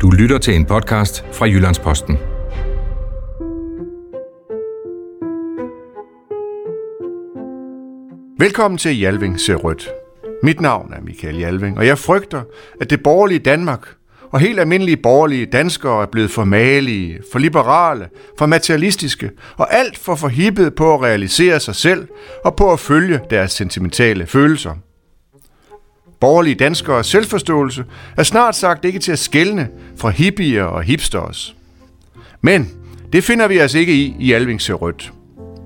Du lytter til en podcast fra Jyllandsposten. Velkommen til Jalving ser rødt. Mit navn er Michael Jalving, og jeg frygter, at det borgerlige Danmark og helt almindelige borgerlige danskere er blevet for malige, for liberale, for materialistiske og alt for forhippet på at realisere sig selv og på at følge deres sentimentale følelser. Borgerlige danskere selvforståelse er snart sagt ikke til at skælne fra hippier og hipsters. Men det finder vi altså ikke i i Alving rødt.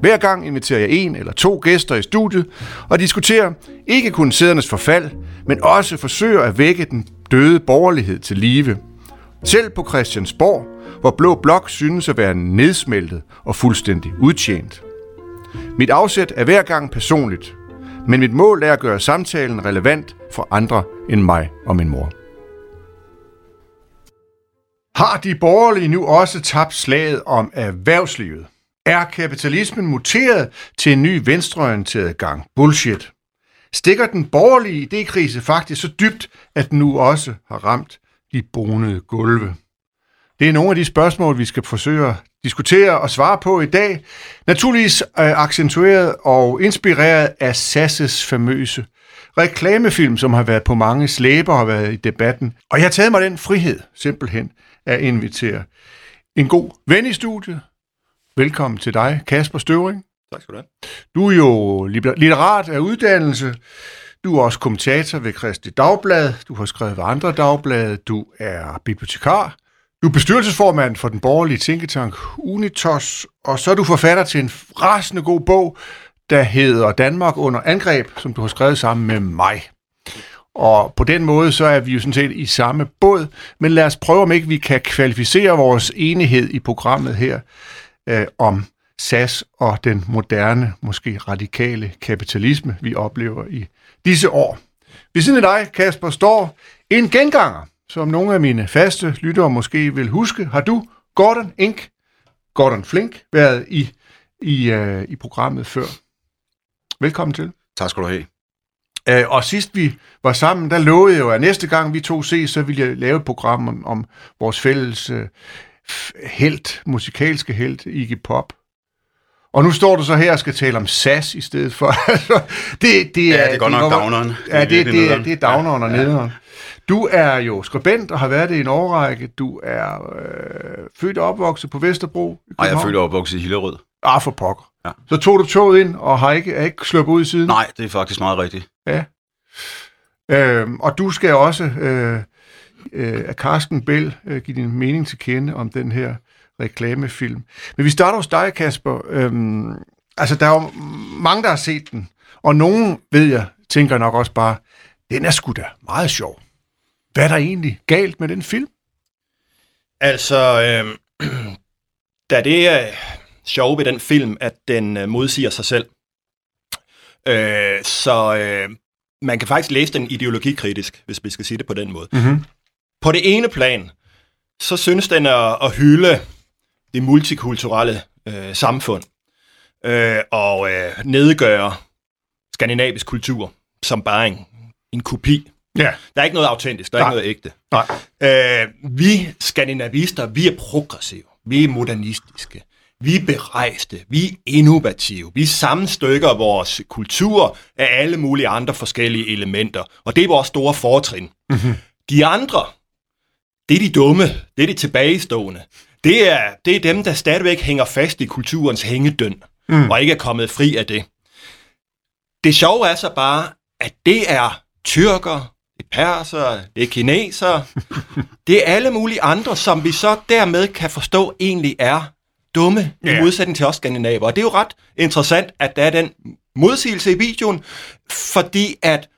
Hver gang inviterer jeg en eller to gæster i studiet og diskuterer ikke kun sædernes forfald, men også forsøger at vække den døde borgerlighed til live. Selv på Christiansborg, hvor Blå Blok synes at være nedsmeltet og fuldstændig udtjent. Mit afsæt er hver gang personligt, men mit mål er at gøre samtalen relevant for andre end mig og min mor. Har de borgerlige nu også tabt slaget om erhvervslivet? Er kapitalismen muteret til en ny venstreorienteret gang bullshit? Stikker den borgerlige idékrise faktisk så dybt, at den nu også har ramt de bonede gulve? Det er nogle af de spørgsmål, vi skal forsøge at diskutere og svare på i dag. Naturligvis øh, accentueret og inspireret af Sasses famøse reklamefilm, som har været på mange slæber og har været i debatten. Og jeg har taget mig den frihed, simpelthen, at invitere en god ven i studiet. Velkommen til dig, Kasper Støvring. Tak skal du have. Du er jo litterat af uddannelse. Du er også kommentator ved Kristi Dagblad. Du har skrevet ved andre dagblade. Du er bibliotekar. Du er bestyrelsesformand for den borgerlige tænketank Unitos. Og så er du forfatter til en rasende god bog, der hedder Danmark under angreb, som du har skrevet sammen med mig. Og på den måde, så er vi jo sådan set i samme båd, men lad os prøve, om ikke vi kan kvalificere vores enighed i programmet her øh, om SAS og den moderne, måske radikale kapitalisme, vi oplever i disse år. Ved siden af dig, Kasper, står en genganger, som nogle af mine faste lyttere måske vil huske. Har du, Gordon Ink, Gordon Flink, været i, i, øh, i programmet før? Velkommen til. Tak skal du have. Uh, og sidst vi var sammen, der lovede jeg jo, at næste gang vi to ses, så ville jeg lave et program om, om vores fælles uh, helt, musikalske helt, Iggy Pop. Og nu står du så her og skal tale om SAS i stedet for. Altså, det, det er, ja, det er godt nok downeren. Ja, det, det, det, det, er, det er downeren ja, og nederen. Du er jo skribent og har været det i en årrække. Du er øh, født og opvokset på Vesterbro. Nej, jeg er født og opvokset i Hillerød. Ah, for pokker. Ja. Så tog du toget ind og har ikke, er ikke sluppet ud i siden? Nej, det er faktisk meget rigtigt. Ja. Øhm, og du skal også øh, øh, af Carsten Bell øh, give din mening til kende om den her reklamefilm. Men vi starter hos dig, Kasper. Øhm, altså, der er jo mange, der har set den, og nogen, ved jeg, tænker nok også bare, den er sgu da meget sjov. Hvad er der egentlig galt med den film? Altså, øh, da det er sjov ved den film, at den øh, modsiger sig selv. Øh, så øh, man kan faktisk læse den ideologikritisk, hvis vi skal sige det på den måde. Mm-hmm. På det ene plan, så synes den at, at hylde det multikulturelle øh, samfund øh, og øh, nedgøre skandinavisk kultur som bare en, en kopi. Ja. Der er ikke noget autentisk, der er Nej. ikke noget ægte. Nej. Øh, vi skandinavister, vi er progressive, vi er modernistiske, vi er berejste, vi er innovative, vi sammenstykker vores kultur af alle mulige andre forskellige elementer, og det er vores store fortrin. Mm-hmm. De andre, det er de dumme, det er de tilbagestående. Det er, det er dem, der stadigvæk hænger fast i kulturens hængedøn, mm. og ikke er kommet fri af det. Det sjove er så bare, at det er tyrker, det er perser, det er kineser, det er alle mulige andre, som vi så dermed kan forstå egentlig er dumme, yeah. i modsætning til os skandinaver. Og det er jo ret interessant, at der er den modsigelse i videoen, fordi at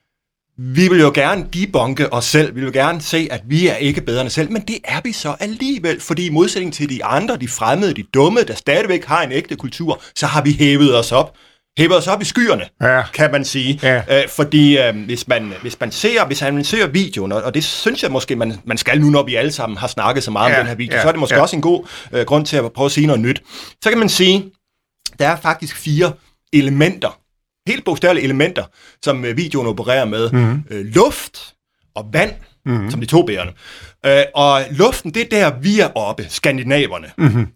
vi vil jo gerne debunke os selv, vi vil gerne se, at vi er ikke bedre end os selv, men det er vi så alligevel, fordi i modsætning til de andre, de fremmede, de dumme, der stadigvæk har en ægte kultur, så har vi hævet os op hævet os op i skyerne, ja. kan man sige. Ja. Æ, fordi øh, hvis, man, hvis man ser hvis man ser videoen, og, og det synes jeg måske, man, man skal nu, når vi alle sammen har snakket så meget ja. om den her video, ja. så er det måske ja. også en god øh, grund til at prøve at sige noget nyt. Så kan man sige, der er faktisk fire elementer, helt bogstavelige elementer, som øh, videoen opererer med. Mm-hmm. Øh, luft og vand mm-hmm. som de to bærende. Øh, og luften, det er der, vi er oppe, skandinaverne. Mm-hmm.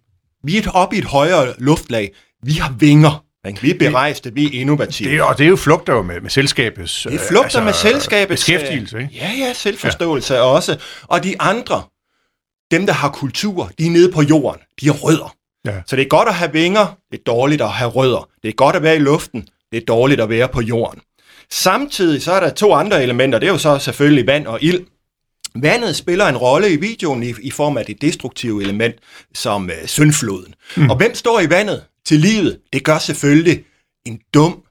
Vi er oppe i et højere luftlag. Vi har vinger. Vi er berejste, vi er innovative. Det og det er jo flugter jo med, med selskabets... Det er flugter altså, med selskabets... Beskæftigelse, ikke? Ja, ja, selvforståelse ja. også. Og de andre, dem der har kultur, de er nede på jorden. De er rødder. Ja. Så det er godt at have vinger, det er dårligt at have rødder. Det er godt at være i luften, det er dårligt at være på jorden. Samtidig så er der to andre elementer, det er jo så selvfølgelig vand og ild. Vandet spiller en rolle i videoen i, i form af det destruktive element, som øh, syndfloden. Mm. Og hvem står i vandet til livet? Det gør selvfølgelig en dum,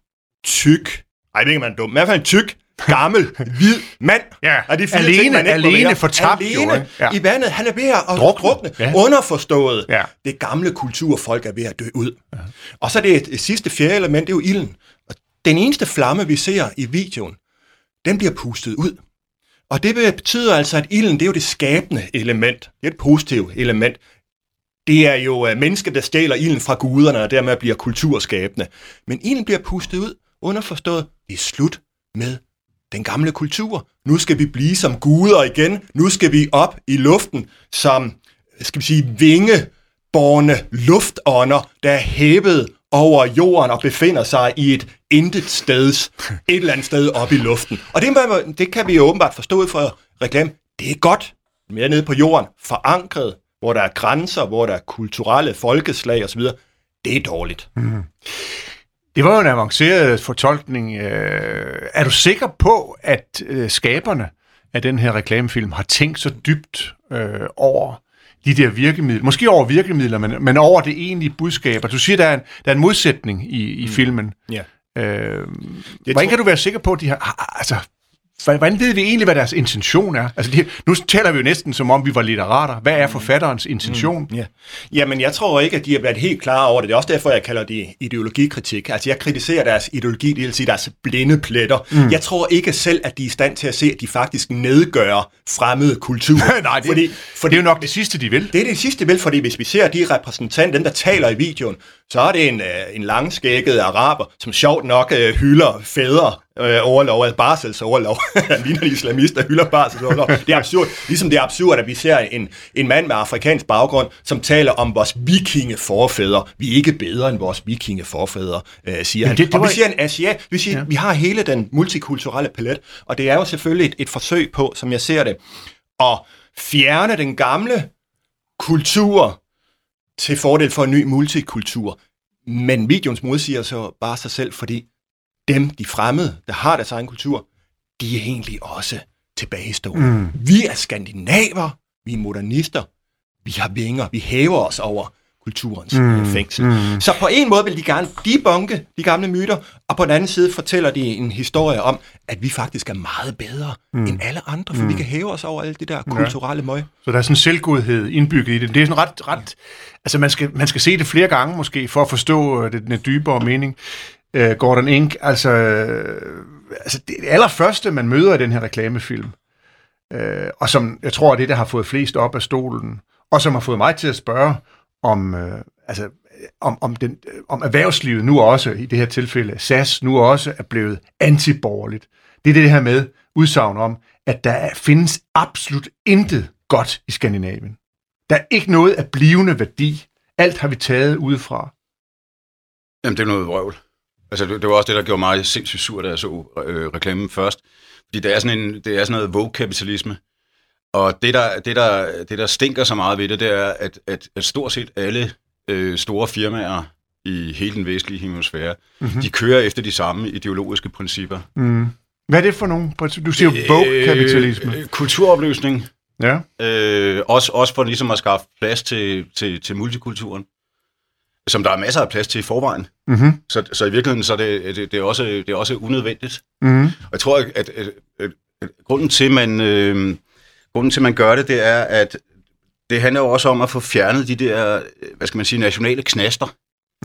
tyk, ej, ved ikke, man dum, men i hvert fald en tyk, gammel, hvid mand. Ja, er de fire alene, ting, man alene fortabt alene jo, ja. i vandet. Han er ved at drukne. drukne. Ja. Underforstået. Ja. Det gamle kulturfolk er ved at dø ud. Ja. Og så det, det sidste fjerde element, det er jo ilden. Og den eneste flamme, vi ser i videoen, den bliver pustet ud. Og det betyder altså, at ilden, det er jo det skabende element. Det er et positivt element. Det er jo øh, mennesket, der stjæler ilden fra guderne, og dermed bliver kulturskabende. Men ilden bliver pustet ud, underforstået, det er slut med den gamle kultur. Nu skal vi blive som guder igen. Nu skal vi op i luften som, skal vi sige, vingeborne luftånder, der er hævet over jorden og befinder sig i et intet steds, et eller andet sted op i luften. Og det, det kan vi jo åbenbart forstå fra reklame. Det er godt. Mere nede på jorden, forankret, hvor der er grænser, hvor der er kulturelle folkeslag osv. Det er dårligt. Mm. Det var jo en avanceret fortolkning. Øh, er du sikker på, at øh, skaberne af den her reklamefilm har tænkt så dybt øh, over de der virkemidler, måske over virkemidler, men, men over det egentlige budskab. Og du siger, der er en, der er en modsætning i, i mm. filmen. Ja. Øh, hvordan tror... kan du være sikker på, at de har... Altså, Hvordan ved vi egentlig, hvad deres intention er? Altså, de, nu taler vi jo næsten, som om vi var litterater. Hvad er forfatterens intention? Mm, ja. Jamen, jeg tror ikke, at de har været helt klare over det. Det er også derfor, jeg kalder det ideologikritik. Altså, jeg kritiserer deres ideologi, det vil sige deres blinde pletter. Mm. Jeg tror ikke selv, at de er i stand til at se, at de faktisk nedgør fremmede kultur. Nej, det, fordi, fordi, det er jo nok det sidste, de vil. Det er det sidste, de vil, fordi hvis vi ser de repræsentanter, dem der taler i videoen, så er det en, øh, en langskækket araber, som sjovt nok øh, hylder fædre øh, overlov, altså barselsoverlov. Han ligner en islamist, der hylder barselsoverlov. Det er absurd. Ligesom det er absurd, at vi ser en, en mand med afrikansk baggrund, som taler om vores vikingeforfædre. Vi er ikke bedre end vores vikingeforfædre, øh, siger han. Det, det var... Og vi siger en asiat. Vi siger, ja. vi har hele den multikulturelle palet, og det er jo selvfølgelig et, et forsøg på, som jeg ser det, at fjerne den gamle kultur til fordel for en ny multikultur. Men videoens modsiger så bare sig selv, fordi dem, de fremmede, der har deres egen kultur, de er egentlig også tilbagestående. Mm. Vi er skandinaver, vi er modernister, vi har vinger, vi hæver os over kulturens mm. fængsel. Mm. Så på en måde vil de gerne debunke de gamle myter, og på den anden side fortæller de en historie om, at vi faktisk er meget bedre mm. end alle andre, for mm. vi kan hæve os over alle de der kulturelle ja. møg. Så der er sådan en selvgodhed indbygget i det. Det er sådan ret, ret altså man skal, man skal se det flere gange måske, for at forstå øh, det, den dybere mening øh, Gordon Ink, altså, øh, altså det allerførste, man møder i den her reklamefilm, øh, og som jeg tror er det, der har fået flest op af stolen, og som har fået mig til at spørge, om, øh, altså, øh, om, om, den, øh, om erhvervslivet nu også, i det her tilfælde SAS, nu også er blevet antiborgerligt. Det er det her med udsagn om, at der findes absolut intet godt i Skandinavien. Der er ikke noget af blivende værdi. Alt har vi taget udefra. Jamen, det er noget vrøvl. Altså, det, det var også det, der gjorde mig sindssygt sur, da jeg så øh, reklamen først. Fordi det er sådan, en, det er sådan noget vogue-kapitalisme. Og det der, det, der, det, der stinker så meget ved det, det er, at, at, at stort set alle øh, store firmaer i hele den vestlige hemisfære, mm-hmm. de kører efter de samme ideologiske principper. Mm. Hvad er det for nogle? Du siger jo Vogue-kapitalisme. Øh, kulturopløsning. Ja. Øh, også, også for ligesom at skaffe plads til, til, til multikulturen som der er masser af plads til i forvejen. Mm-hmm. Så, så i virkeligheden så er det, det, det, er også, det er også unødvendigt. Mm-hmm. Og jeg tror, at, at, at, at, grunden til, man, øh, grunden til, man gør det, det er, at det handler jo også om at få fjernet de der, hvad skal man sige, nationale knaster,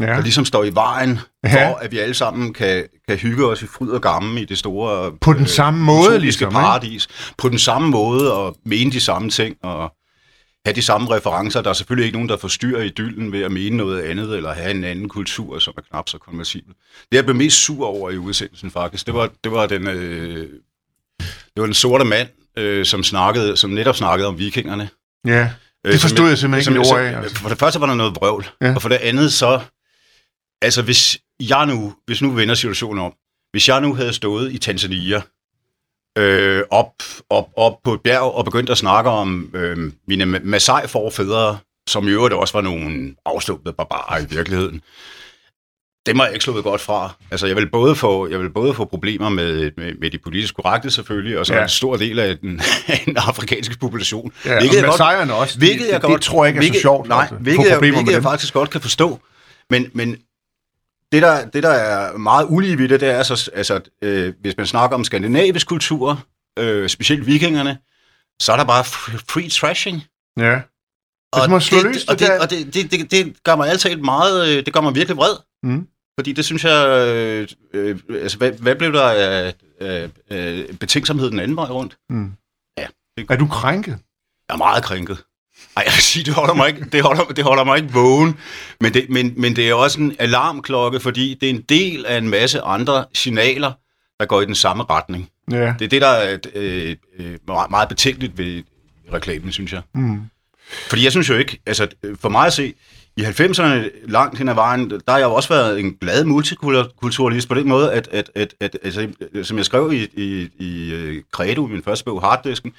ja. der ligesom står i vejen ja. for, at vi alle sammen kan, kan hygge os i fryd og gamme i det store... På den øh, samme måde, ligesom, paradis. Ikke? På den samme måde, og mene de samme ting, og have de samme referencer. Der er selvfølgelig ikke nogen, der forstyrrer idyllen ved at mene noget andet, eller have en anden kultur, som er knap så konversibel. Det jeg blev mest sur over i udsendelsen faktisk, det var, det var den... Øh, det var den sorte mand, øh, som, snakkede, som netop snakkede om vikingerne. Ja, Øh, det forstod jeg simpelthen ikke som- ord af. Altså. For det første var der noget vrøvl, ja. og for det andet så, altså hvis jeg nu, hvis nu vender situationen om, hvis jeg nu havde stået i Tanzania, øh, op, op, op på et bjerg og begyndt at snakke om øh, mine ma- Masai-forfædre, som i øvrigt også var nogle afstumpede barbarer i virkeligheden, det må jeg ikke sluppet godt fra. Altså, jeg vil både få, jeg vil både få problemer med, med, med de politisk korrekte selvfølgelig, og så Ja. en stor del af den, den afrikanske population. Ja, hvilket og Messiaherne også. Hvilket det, jeg det, godt, det tror jeg ikke er hvilket, så sjovt. Nej, altså, hvilket, jeg, hvilket jeg faktisk godt kan forstå. Men, men det, der, det, der er meget ulige ved det, det er, så, altså, øh, hvis man snakker om skandinavisk kultur, øh, specielt vikingerne, så er der bare free trashing. Ja. Hvis man det, løs og det det, der- og det, det, det, det gør mig altid meget, øh, det gør mig virkelig vred. Mm. Fordi det synes jeg, øh, øh, altså hvad, hvad blev der af, af, af betænksomhed den anden vej rundt? Mm. Ja. Det, Er du krænket? jeg er meget krænket. Ej, jeg vil sige, det holder mig ikke, det holder, det holder mig ikke vågen. Men det, men, men det er også en alarmklokke, fordi det er en del af en masse andre signaler, der går i den samme retning. Ja. Det er det, der er øh, øh, meget- betænkeligt ved reklamen, synes jeg. Mm. Fordi jeg synes jo ikke, altså for mig at se, i 90'erne langt hen ad vejen, der har jeg jo også været en glad multikulturalist på den måde, at, at, at, at altså, som jeg skrev i, i, i øh, Credo, min første bog, Harddisken,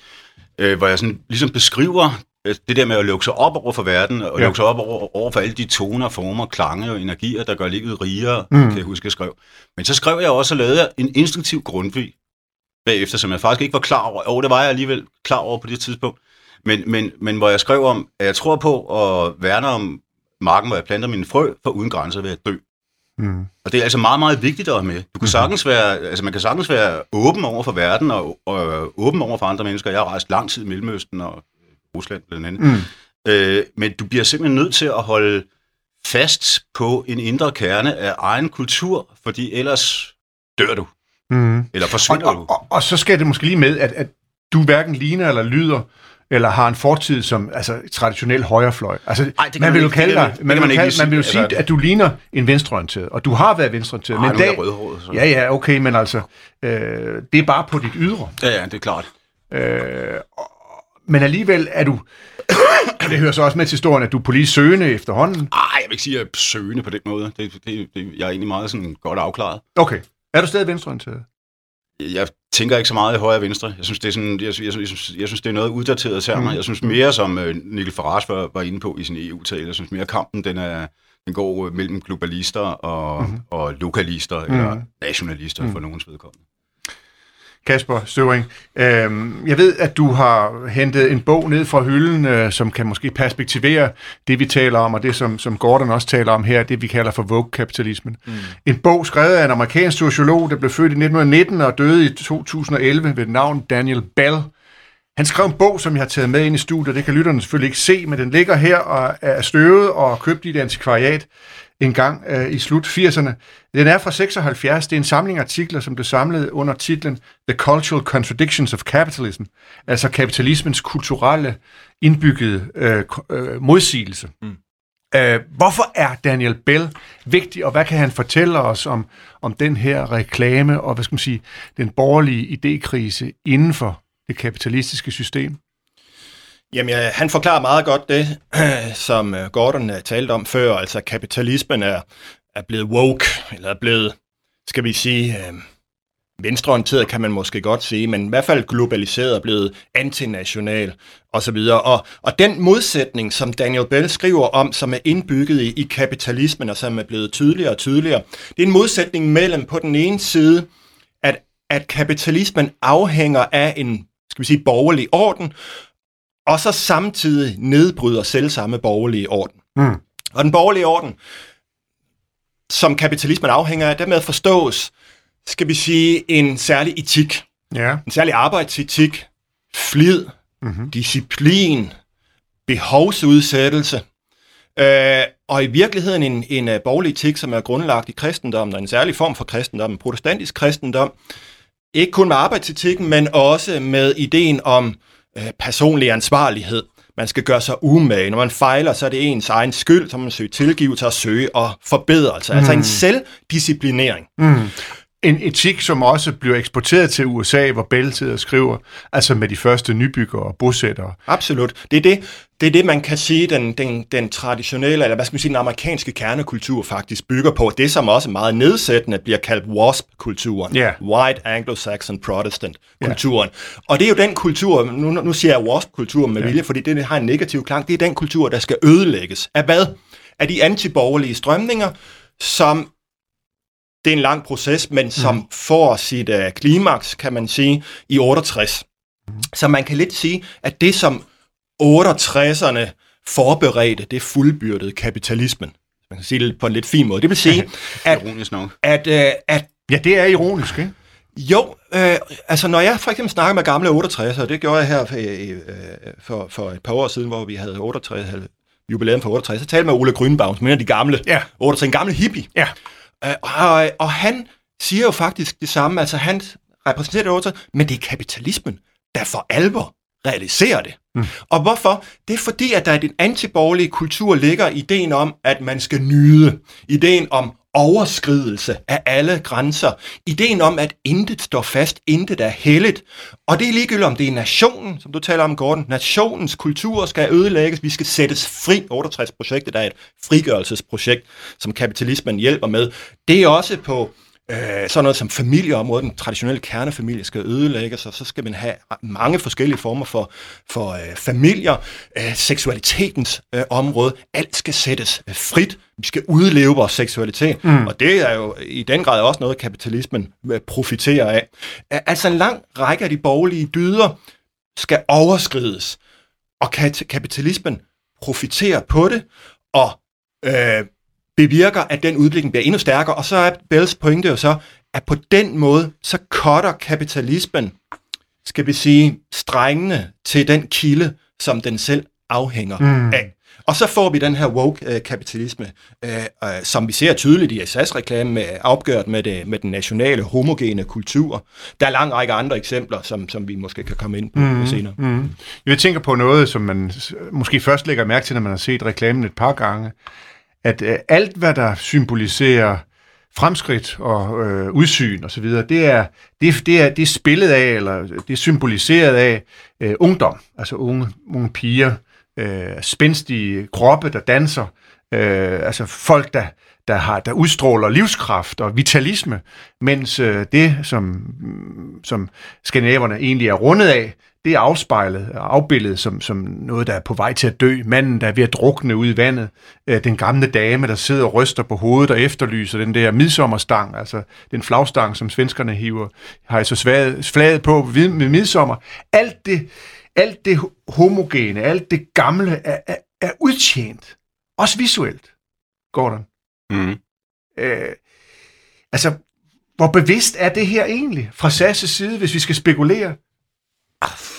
øh, hvor jeg sådan ligesom beskriver det der med at lukke sig op over for verden, og Ja. lukke sig op over, over for alle de toner, former, klange og energier, der gør livet rigere, Mm. kan jeg huske, jeg skrev. Men så skrev jeg også og lavede en instinktiv grundvig bagefter, som jeg faktisk ikke var klar over. Og det var jeg alligevel klar over på det tidspunkt. Men, men, men hvor jeg skrev om, at jeg tror på at værne om marken, hvor jeg planter mine frø, for uden grænser ved at dø. Mm. Og det er altså meget, meget vigtigt at have med. Du kan sagtens være, altså man kan sagtens være åben over for verden og, og åben over for andre mennesker. Jeg har rejst lang tid i Mellemøsten og Rusland blandt andet. Mm. Øh, men du bliver simpelthen nødt til at holde fast på en indre kerne af egen kultur, fordi ellers dør du, Mm. eller Og, forsvinder og, du. og, og så skal det måske lige med, at, at du hverken ligner eller lyder, eller har en fortid som altså, traditionel højrefløj. Altså, Ej, man man vil jo kalde dig, man- man, man ikke kalde, man vil jo sige. Altså- at du ligner en venstreorienteret, og du har været venstreorienteret. Ej, men er dag, rødhåret, så. ja, ja, okay, men altså, øh, det er bare på dit ydre. Ja, ja, det er klart. Øh, og- men alligevel er du, det hører så også med til historien, at du er politisk søgende efterhånden. Ej, jeg vil ikke sige, at jeg er søgende på den måde. Det, det, det, jeg er egentlig meget sådan godt afklaret. Okay. Er du stadig venstreorienteret? Jeg tænker ikke så meget i højre og venstre. Jeg synes, det er, sådan, jeg, jeg, jeg, synes, jeg synes, det er noget uddateret termer. Mm. Jeg synes mere, som øh, Nikkel Farage var, var inde på i sin EU-tale, jeg synes mere, kampen den, er, den går øh, mellem globalister og, mm. og lokalister, mm. eller nationalister mm. for nogens vedkommende. Kasper Støvring, øhm, jeg ved, at du har hentet en bog ned fra hylden, øh, som kan måske perspektivere det, vi taler om, og det, som, som Gordon også taler om her, det vi kalder for Vogue-kapitalismen. Mm. En bog skrevet af en amerikansk sociolog, der blev født i 1919 og døde i 2011 ved navn Daniel Bell. Han skrev en bog, som jeg har taget med ind i studiet. Det kan lytterne selvfølgelig ikke se, men den ligger her og er støvet og købt i et antikvariat en gang øh, i slut 80'erne. Den er fra 76. Det er en samling artikler, som blev samlet under titlen The Cultural Contradictions of Capitalism, altså kapitalismens kulturelle indbyggede øh, øh, modsigelse. Mm. Øh, hvorfor er Daniel Bell vigtig, og hvad kan han fortælle os om, om den her reklame og hvad skal man sige, den borgerlige idékrise inden for det kapitalistiske system? Jamen, ja, han forklarer meget godt det, som øh, Gordon øh, talte om før, altså kapitalismen er, er blevet woke, eller er blevet, skal vi sige, øh, venstreorienteret kan man måske godt sige, men i hvert fald globaliseret, blevet antinational osv. Og, og den modsætning, som Daniel Bell skriver om, som er indbygget i, i kapitalismen, og som er blevet tydeligere og tydeligere, det er en modsætning mellem på den ene side, at, at kapitalismen afhænger af en, skal vi sige, borgerlig orden, og så samtidig nedbryder selvsamme borgerlige orden. Mm. Og den borgerlige orden, som kapitalismen afhænger af, dermed forstås, skal vi sige, en særlig etik, Ja. en særlig arbejdsetik, flid, mm-hmm. disciplin, behovsudsættelse, øh, og i virkeligheden en, en uh, borgerlig etik, som er grundlagt i kristendommen, og en særlig form for kristendom, protestantisk kristendom, ikke kun med arbejdsetikken, men også med ideen om øh, personlig ansvarlighed. Man skal gøre sig umage. Når man fejler, så er det ens egen skyld, så man søge tilgivelse og søge og forbedrelse. Mm. Altså en selvdisciplinering. Mm. En etik, som også bliver eksporteret til USA, hvor og skriver, altså med de første nybyggere og bosættere. Absolut. Det er det, det er det, man kan sige, den, den, den traditionelle, eller hvad skal man sige, den amerikanske kernekultur faktisk bygger på. Det, som også meget nedsættende bliver kaldt WASP-kulturen. Ja. White Anglo-Saxon Protestant-kulturen. Og det er jo den kultur, nu, nu siger jeg WASP-kulturen med vilje, fordi det har en negativ klang, det er den kultur, der skal ødelægges. Af hvad? Af de antiborgerlige strømninger, som det er en lang proces, men som mm. får sit uh, klimaks, kan man sige, i 68. Mm. Så man kan lidt sige, at det som 68'erne forberedte, det fuldbyrdede kapitalismen. Man kan sige det på en lidt fin måde. Det vil sige, at, Ironisk nok. at, uh, at Ja, det er ironisk, ikke? jo, øh, altså når jeg for eksempel snakker med gamle 68'ere, det gjorde jeg her for, øh, for, for et par år siden, hvor vi havde 68, jubilæum for 68, så talte jeg med Ole Grønbaum, som er en af de gamle, Ja. 68, en gammel hippie. Ja. Øh, og, og han siger jo faktisk det samme, altså han repræsenterer det 68, men det er kapitalismen, der for alvor realiserer det. Mm. Og hvorfor? Det er fordi, at der i den antiborgerlige kultur ligger ideen om, at man skal nyde. Ideen om overskridelse af alle grænser. Ideen om, at intet står fast, intet er helligt. Og det er ligegyldigt, om det er nationen, som du taler om, Gordon. Nationens kultur skal ødelægges. Vi skal sættes fri. 68-projektet er et frigørelsesprojekt, som kapitalismen hjælper med. Det er også på øh, sådan noget som familieområdet, den traditionelle kernefamilie skal ødelægges, og så skal man have mange forskellige former for, for øh, familier. Øh, seksualitetens øh, område, alt skal sættes øh, frit. Vi skal udleve vores seksualitet, mm. og det er jo i den grad også noget, kapitalismen øh, profiterer af. Øh, Altså en lang række af de borgerlige dyder skal overskrides, og kat- kapitalismen profiterer på det, og øh, bevirker, at den udvikling bliver endnu stærkere. Og så er Bells pointe jo så, at på den måde, så cutter kapitalismen, skal vi sige, strængene til den kilde, som den selv afhænger mm. af. Og så får vi den her woke-kapitalisme, øh, øh, som vi ser tydeligt i SAS-reklamen, med, opgørt med, det, med den nationale homogene kultur. Der er lang række andre eksempler, som, som vi måske kan komme ind på mm. senere. Mm. Jeg tænker på noget, som man måske først lægger mærke til, når man har set reklamen et par gange, at øh, alt, hvad der symboliserer fremskridt og øh, udsyn og så videre, det er, det, det, er, det er spillet af, eller det er symboliseret af øh, ungdom, altså unge, unge piger, øh, spændstige kroppe, der danser, øh, altså folk, der, der, har, der udstråler livskraft og vitalisme, mens øh, det, som, som skandinaverne egentlig er rundet af, det er afspejlet og afbildet som, som noget, der er på vej til at dø. Manden, der er ved at drukne ud i vandet. Øh, den gamle dame, der sidder og ryster på hovedet og efterlyser den der midsommerstang, altså den flagstang, som svenskerne hiver, har så svaget, flaget på med midsommer. Alt det, alt det homogene, alt det gamle er, er, er udtjent. Også visuelt, Gordon. Mm. Øh, altså, hvor bevidst er det her egentlig fra SAS' side, hvis vi skal spekulere?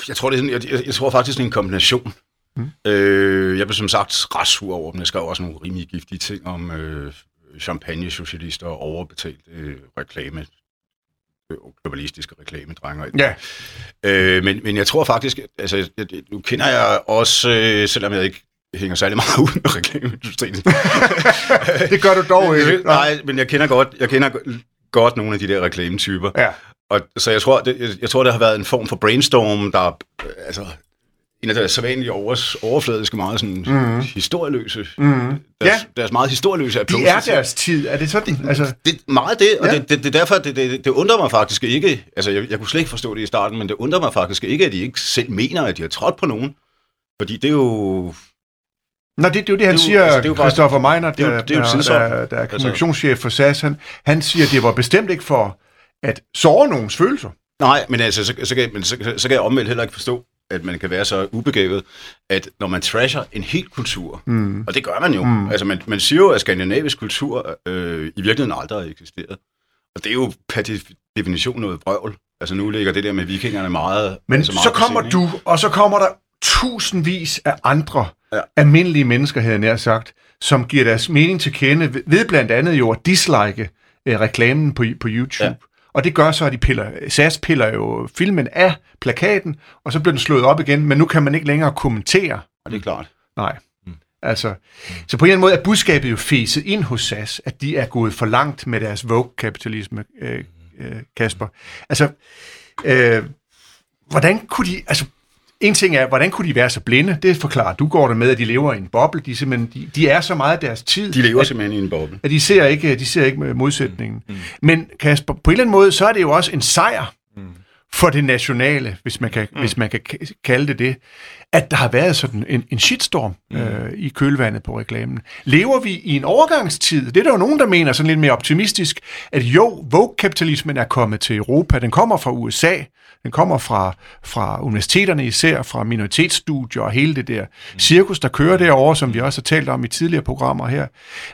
Jeg tror, det er sådan, jeg, jeg, jeg tror faktisk, det er en kombination. Mm. Øh, jeg blev som sagt ret sur over dem. Jeg skrev også nogle rimelig giftige ting om øh, champagne-socialister og overbetalt øh, reklame øh, globalistiske reklamedrenger. Ja. Øh, men, men jeg tror faktisk, altså, jeg- nu kender jeg også, øh, selvom jeg ikke hænger særlig meget ud med reklameindustrien. Det gør du dog ikke. Nej, men jeg kender godt, jeg kender godt nogle af de der reklametyper. Ja. Og, så jeg tror, det, jeg, jeg tror, det har været en form for brainstorm, der altså, en af deres sædvanlige overs, overfladiske, meget sådan mm. historieløse. Mm. Deres, Ja. deres meget historieløse De er deres tid. Er det sådan? Altså, det er meget det, og Ja. det, det, det er derfor, det, det, det undrer mig faktisk ikke, altså jeg, jeg kunne slet ikke forstå det i starten, men det undrer mig faktisk ikke, at de ikke selv mener, at de har trådt på nogen. Fordi det er jo... Nå, det, det er jo det, han Det er siger, altså, det er jo Christopher Meiner, det er jo- der, det er jo der, der, der er kommunikationschef for SAS. Han, han siger, at det var bestemt ikke for at såre nogens følelser. Nej, men altså, så, så, kan, men så, så kan jeg omvendt heller ikke forstå, at man kan være så ubegavet, at når man trasher en hel kultur, mm. og det gør man jo, mm. altså man, man siger jo, at skandinavisk kultur øh, i virkeligheden aldrig har eksisteret. Og det er jo per def- definition noget vrøvl. Altså nu ligger det der med vikingerne meget... Men altså meget så kommer scenen, du, og så kommer der tusindvis af andre ja. Almindelige mennesker, havde jeg nær sagt, som giver deres mening til kende ved blandt andet jo at dislike øh, reklamen på, på YouTube. Ja. Og det gør så, at de piller, SAS piller jo filmen af plakaten, og så bliver den slået op igen, men nu kan man ikke længere kommentere. Og det er klart. Nej. Altså, så på en eller anden måde er budskabet jo fæset ind hos SAS, at de er gået for langt med deres Vogue-kapitalisme, øh, øh, Kasper. Altså, øh, hvordan kunne de, altså, en ting er, hvordan kunne de være så blinde? Det forklarer du går det med, at de lever i en boble. De, de, de er så meget af deres tid. De lever at, simpelthen i en boble. At de ser ikke, de ser ikke modsætningen. Mm. Men Kasper, på en eller anden måde, så er det jo også en sejr mm. for det nationale, hvis man kan, mm. hvis man kan kalde det det, at der har været sådan en, en shitstorm mm. øh, i kølvandet på reklamen. Lever vi i en overgangstid? Det er der jo nogen, der mener sådan lidt mere optimistisk, at jo, Vogue-kapitalismen er kommet til Europa. Den kommer fra USA. Den kommer fra, fra universiteterne især, fra minoritetsstudier og hele det der cirkus, der kører derovre, som vi også har talt om i tidligere programmer her.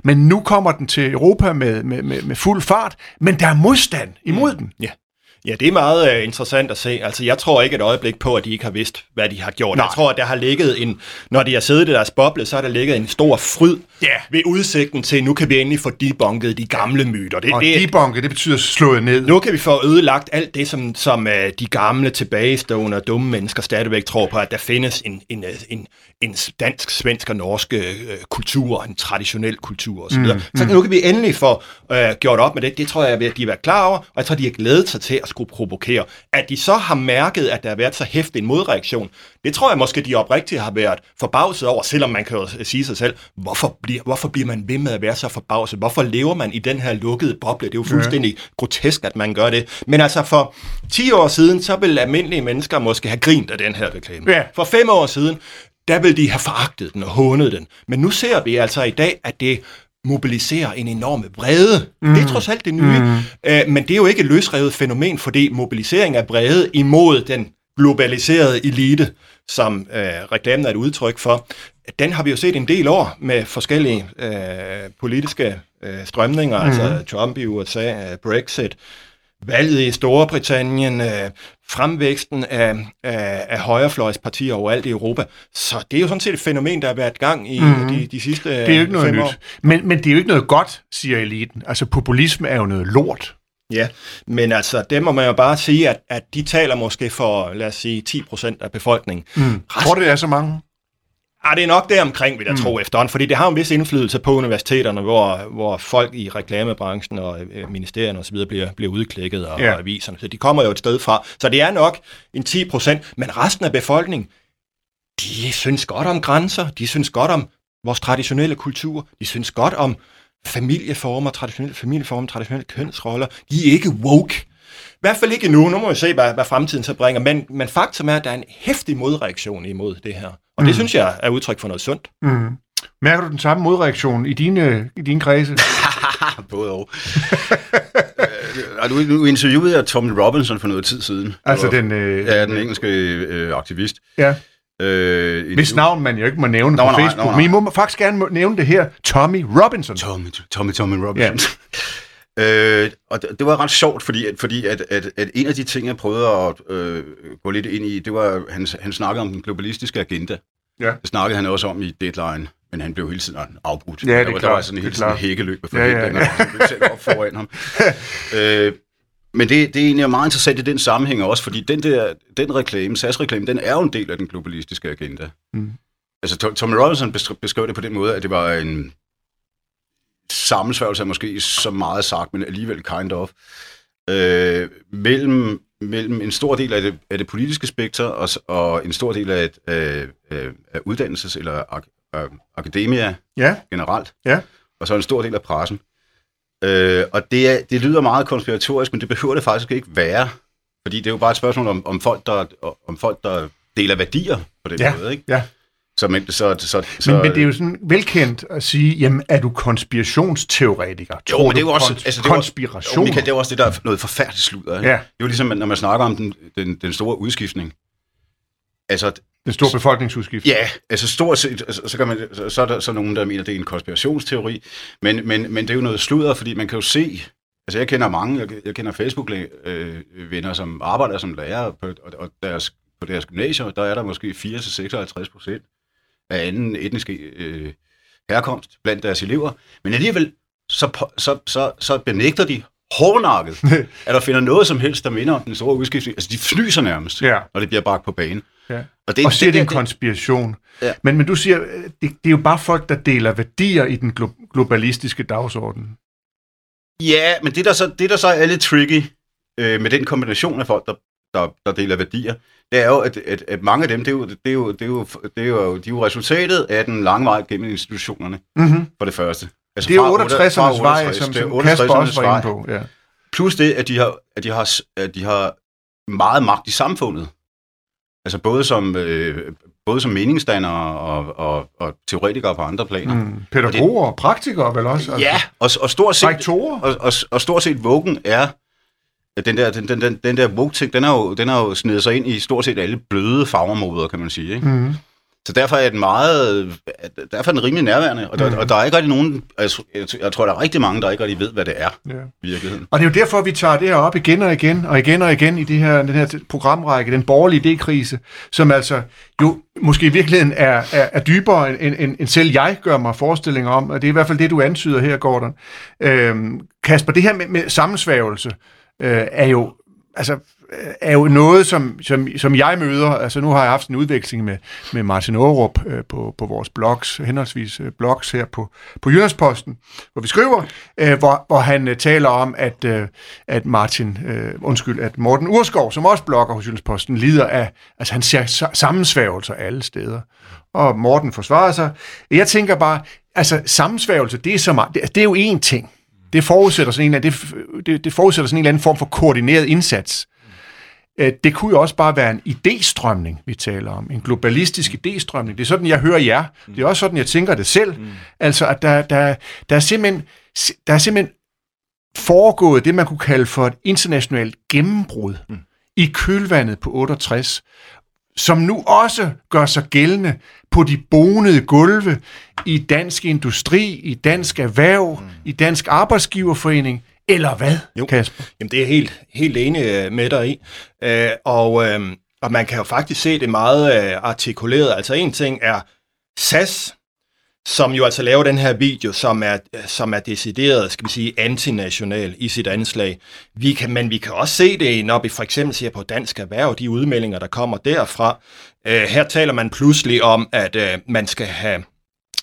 Men nu kommer den til Europa med, med, med, med fuld fart, men der er modstand imod mm. den. Ja. Ja, det er meget uh, interessant at se. Altså, jeg tror ikke et øjeblik på, at de ikke har vidst, hvad de har gjort. Nej. Jeg tror, at der har ligget en, når de har siddet i deres boble, så har der ligget en stor fryd yeah. ved udsigten til, nu kan vi endelig få debunket de gamle myter. Det, og det, debunket, det betyder slået ned. Nu kan vi få ødelagt alt det, som, som uh, de gamle, tilbagestående og dumme mennesker stadigvæk tror på, at der findes en, en, en, en dansk, svensk og norsk uh, kultur, en traditionel kultur osv. Mm, så mm. nu kan vi endelig få uh, gjort op med det. Det tror jeg, at de er klar over, og jeg tror, de har glædet sig til at skulle provokere. At de så har mærket, at der har været så hæftig en modreaktion, det tror jeg måske, de oprigtigt har været forbavset over, selvom man kan jo sige sig selv, hvorfor bliver, hvorfor bliver man ved med at være så forbavset? Hvorfor lever man i den her lukkede boble? Det er jo fuldstændig ja. grotesk, at man gør det. Men altså for 10 år siden, så vil almindelige mennesker måske have grint af den her reklame. Ja. For 5 år siden, der vil de have foragtet den og hånet den. Men nu ser vi altså i dag, at det mobiliserer en enorm vrede. Mm. Det er trods alt det nye. Mm. Øh, men det er jo ikke et løsrevet fænomen, fordi mobilisering af vrede imod den globaliserede elite, som øh, reklamen er et udtryk for, den har vi jo set en del år med forskellige øh, politiske øh, strømninger, mm. altså Trump i USA, øh, Brexit, valget i Storbritannien, øh, fremvæksten af, af, af højrefløjspartier overalt i Europa. Så det er jo sådan set et fænomen, der har været gang i mm. de, de sidste Det er jo ikke noget nyt. År. Men, men det er jo ikke noget godt, siger eliten. Altså populisme er jo noget lort. Ja, men altså, det må man jo bare sige, at, at de taler måske for, lad os sige, 10% af befolkningen. Mm. Resten, Tror du, det er så mange? Ah, det er nok der omkring, vil jeg mm. tro efterhånden, fordi det har en vis indflydelse på universiteterne, hvor, hvor folk i reklamebranchen og øh, ministerierne osv. bliver, bliver udklikket og, ja. og aviserne. Så de kommer jo et sted fra. Så det er nok en 10 procent, men resten af befolkningen, de synes godt om grænser, de synes godt om vores traditionelle kultur, de synes godt om familieformer, traditionelle familieformer, traditionelle kønsroller. De er ikke woke. I hvert fald ikke nu. Nu må vi se, hvad, hvad fremtiden så bringer. Men, men faktum er, at der er en hæftig modreaktion imod det her. Og mm. det synes jeg er udtryk for noget sundt. Mm. Mærker du den samme modreaktion i dine, i dine kredse? Både og. nu, nu interviewede jeg Tommy Robinson for noget tid siden. Altså den... Øh, ja, den engelske øh, aktivist. Ja. Øh, Hvis navn man jo ikke må nævne nå, på nej, Facebook, nå, nej. men I må faktisk gerne nævne det her, Tommy Robinson. Tommy, Tommy, Tommy Robinson. Ja. øh, og det, det var ret sjovt, fordi, at, fordi at, at, at en af de ting, jeg prøvede at øh, gå lidt ind i, det var, han, han snakkede om den globalistiske agenda. Ja. Det snakkede han også om i Deadline, men han blev hele tiden afbrudt. Ja, det er der, klart. Der var sådan en helt sådan hækkeløb for ja, ja, ja. og blev op foran ham. øh, men det, det er egentlig meget interessant i den sammenhæng også, fordi den der den reklame, SAS-reklame, den er jo en del af den globalistiske agenda. Mm. Altså, Tommy Robinson beskrev det på den måde, at det var en sammensværgelse af måske så meget sagt, men alligevel kind of, øh, mellem, mellem en stor del af det, af det politiske spektrum og, og en stor del af, et, af, af uddannelses- eller ak, af akademia ja. generelt, ja. og så en stor del af pressen. Øh, og det, er, det lyder meget konspiratorisk, men det behøver det faktisk ikke være. Fordi det er jo bare et spørgsmål om, om, folk, der, om folk, der deler værdier på den ja, måde. Ikke? Ja. Så, men, så, så, så, men, men det er jo sådan velkendt at sige, jamen er du konspirationsteoretiker? Tror jo, men det er jo også... Altså, det konspiration? Jo, Michael, det er også det, der er noget forfærdeligt sludder. Ikke? Ja. Det er jo ligesom, når man snakker om den, den, den store udskiftning. Altså, den store befolkningsudskift. Ja, altså stort set, altså, så, kan man, så, så er der så nogen, der mener, det er en konspirationsteori, men, men, men det er jo noget sludder, fordi man kan jo se, altså jeg kender mange, jeg, jeg kender Facebook-venner, øh, som arbejder som lærer på, og, og deres, på deres gymnasier, der er der måske 4-56 procent af anden etnisk øh, herkomst blandt deres elever, men alligevel så, så, så, så benægter de hårdnakket, at der finder noget som helst, der minder om den store udskiftning. Altså, de fnyser nærmest, ja. når det bliver bragt på banen. Ja. Og, det, og siger, det, det er en konspiration. Ja. Men, men du siger, det, det er jo bare folk, der deler værdier i den glo- globalistiske dagsorden. Ja, men det der så, det der så er lidt tricky, øh, med den kombination af folk, der, der, der deler værdier, det er jo, at, at, at mange af dem, det er jo, det er jo, det er jo, det er jo, de er jo resultatet af den lange vej gennem institutionerne, Mm-hmm. for det første. Altså Det er fra jo otte- fra 68'ernes vej, 68, som, det er som Kasper 68'ernes også var inde på. Ja. Plus det, at de har, at de har, at de har meget magt i samfundet. Altså både som, øh, både som meningsdannere og, og, og teoretikere på andre planer. Mm. Pædagoger og praktikere vel også? Ja, og, og stort set... Rektorer? Og, og, og stort set vuggen er, den der, den, den, den, den der woke-ting, den har jo, den har jo snedet sig ind i stort set alle bløde farvermoder, kan man sige. Ikke? Mm. Så derfor er den meget, derfor er den rimelig nærværende, og der, Mhm. og der er ikke rigtig nogen, altså, jeg, jeg tror, der er rigtig mange, der ikke rigtig ved, hvad det er Ja. i virkeligheden. Og det er jo derfor, vi tager det her op igen og igen og igen og igen i det her, den her programrække, den borgerlige idékrise, som altså jo måske i virkeligheden er, er, er dybere, end, end, end selv jeg gør mig forestillinger om, og det er i hvert fald det, du antyder her, Gordon. Øhm, Kasper, det her med, med sammensværgelse øh, Øh, er jo altså, øh, er jo noget, som, som, som jeg møder. Altså nu har jeg haft en udveksling med, med Martin Aarup øh, på, på vores blogs, henholdsvis øh, blogs her på, på Jyllandsposten, hvor vi skriver, øh, hvor, hvor han øh, taler om, at, øh, at Martin, øh, undskyld, at Morten Urskov, som også blogger hos Jyllandsposten, lider af, altså han ser sammensværgelser alle steder. Og Morten forsvarer sig. Jeg tænker bare, altså sammensværgelse, det er, så meget, det, det er jo én ting. Det forudsætter sådan en, eller anden- det, det, det forudsætter sådan en eller anden form for koordineret indsats. Øh, Det kunne jo også bare være en idéstrømning, vi taler om. En globalistisk idéstrømning. Det er sådan, jeg hører jer. Det er også sådan, jeg tænker det selv. Altså, at der, der, der, er simpelthen, der er simpelthen foregået det, man kunne kalde for et internationalt gennembrud i kølvandet på 68, som nu også gør sig gældende på de bonede gulve i dansk industri, i dansk erhverv, mm. i dansk arbejdsgiverforening, eller hvad, Jo. Kasper? Jamen, det er jeg helt, helt enig øh, med dig i. Øh, og, øh, og man kan jo faktisk se det meget øh, artikuleret. Altså en ting er SAS, som jo altså laver den her video, som er, som er decideret, skal vi sige, antinational i sit anslag. Vi kan, men vi kan også se det, når vi for eksempel ser på dansk erhverv, de udmeldinger, der kommer derfra. Øh, her taler man pludselig om, at øh, man skal have